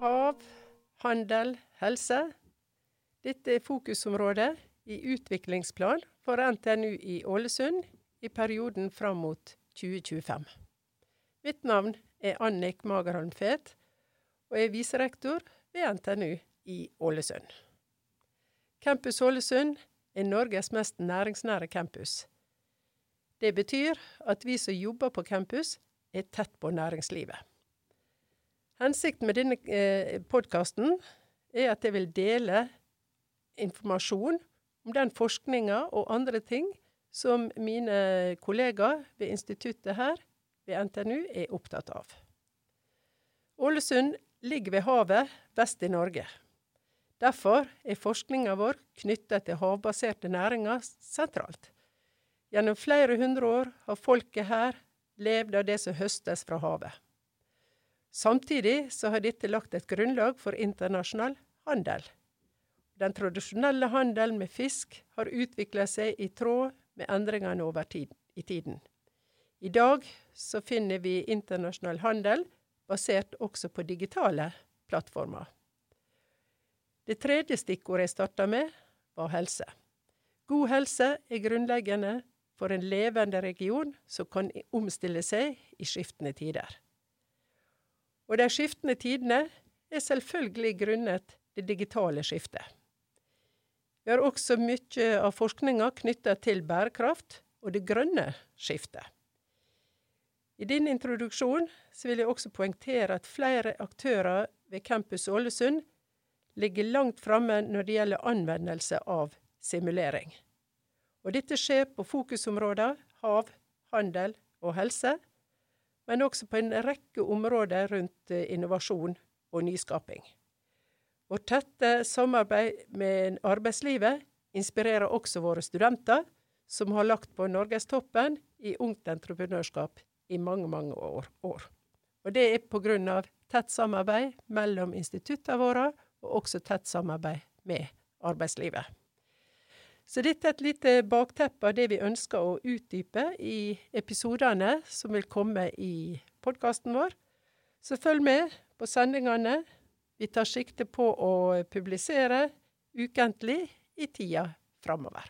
Hav, handel, helse. Dette er fokusområdet i utviklingsplan for NTNU i Ålesund i perioden fram mot 2025. Mitt navn er Annik Magerholm Fet, og er viserektor ved NTNU i Ålesund. Campus Ålesund er Norges mest næringsnære campus. Det betyr at vi som jobber på campus, er tett på næringslivet. Hensikten med denne eh, podkasten er at jeg vil dele informasjon om den forskninga og andre ting som mine kollegaer ved instituttet her ved NTNU er opptatt av. Ålesund ligger ved havet vest i Norge. Derfor er forskninga vår knytta til havbaserte næringer sentralt. Gjennom flere hundre år har folket her levd av det som høstes fra havet. Samtidig så har dette lagt et grunnlag for internasjonal handel. Den tradisjonelle handelen med fisk har utvikla seg i tråd med endringene over tid, i tiden. I dag så finner vi internasjonal handel basert også på digitale plattformer. Det tredje stikkordet jeg starta med, var helse. God helse er grunnleggende for en levende region som kan omstille seg i skiftende tider. Og de skiftende tidene er selvfølgelig grunnet det digitale skiftet. Vi har også mye av forskninga knytta til bærekraft og det grønne skiftet. I din introduksjon vil jeg også poengtere at flere aktører ved Campus Ålesund ligger langt framme når det gjelder anvendelse av simulering. Og dette skjer på fokusområder hav, handel og helse, men også på en rekke områder rundt eh, innovasjon og nyskaping. Vårt tette samarbeid med arbeidslivet inspirerer også våre studenter, som har lagt på norgestoppen i ungt entreprenørskap i mange, mange år. Og det er av tett samarbeid mellom instituttene våre, og også tett samarbeid med arbeidslivet. Så dette er et lite bakteppe av det vi ønsker å utdype i episodene som vil komme i podkasten vår. Så følg med på sendingene. Vi tar sikte på å publisere ukentlig i tida framover.